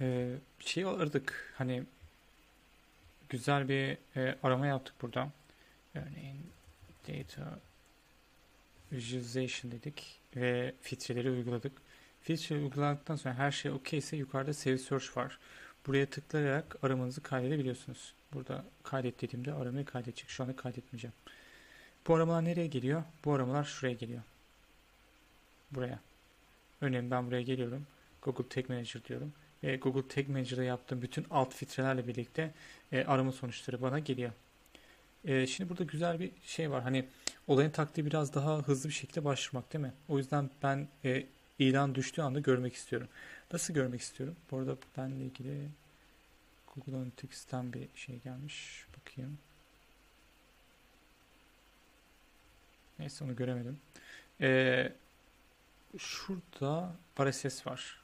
e, şey aradık. Hani güzel bir e, arama yaptık burada. Örneğin data visualization dedik ve filtreleri uyguladık. Filtre uyguladıktan sonra her şey okey ise yukarıda save search var. Buraya tıklayarak aramanızı kaydedebiliyorsunuz. Burada kaydet dediğimde aramayı kaydedecek. Şu anda kaydetmeyeceğim. Bu aramalar nereye geliyor? Bu aramalar şuraya geliyor. Buraya. Örneğin ben buraya geliyorum. Google Tag Manager diyorum. Ve Google Tag Manager'da yaptığım bütün alt filtrelerle birlikte e, arama sonuçları bana geliyor. E, şimdi burada güzel bir şey var. Hani olayın taktiği biraz daha hızlı bir şekilde başvurmak değil mi? O yüzden ben e, ilan düştüğü anda görmek istiyorum. Nasıl görmek istiyorum? Bu arada benle ilgili Google Analytics'ten bir şey gelmiş. Bakayım. Neyse onu göremedim. Ee, şurada RSS var.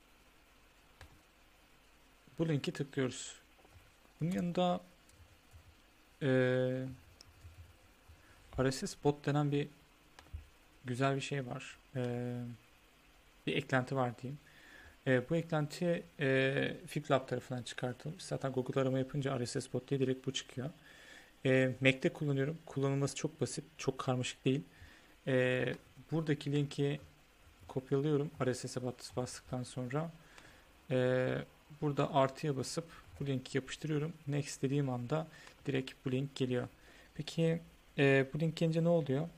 Bu linki tıklıyoruz. Bunun yanında ee, RSS bot denen bir güzel bir şey var. Ee, bir eklenti var diyeyim. E, bu eklenti e, FipLab tarafından çıkartılmış. Zaten Google arama yapınca RSS bot diye direkt bu çıkıyor. E, Mac'te kullanıyorum. Kullanılması çok basit, çok karmaşık değil. E, buradaki linki kopyalıyorum RSS'e bastıktan sonra. E, burada artıya basıp bu linki yapıştırıyorum. Next dediğim anda direkt bu link geliyor. Peki e, bu link gelince ne oluyor?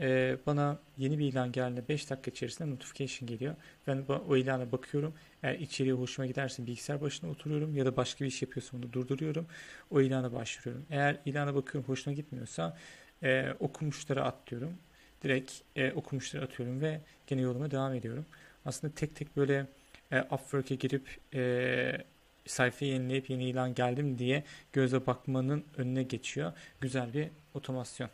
e, bana yeni bir ilan geldiğinde 5 dakika içerisinde notification geliyor. Ben o ilana bakıyorum. Eğer içeriği hoşuma giderse bilgisayar başına oturuyorum ya da başka bir iş yapıyorsam onu durduruyorum. O ilana başvuruyorum. Eğer ilana bakıyorum hoşuma gitmiyorsa e, okumuşlara at diyorum. Direkt e, okumuşlara atıyorum ve gene yoluma devam ediyorum. Aslında tek tek böyle e, Upwork'e girip e, sayfayı yenileyip yeni ilan geldim diye göze bakmanın önüne geçiyor. Güzel bir otomasyon.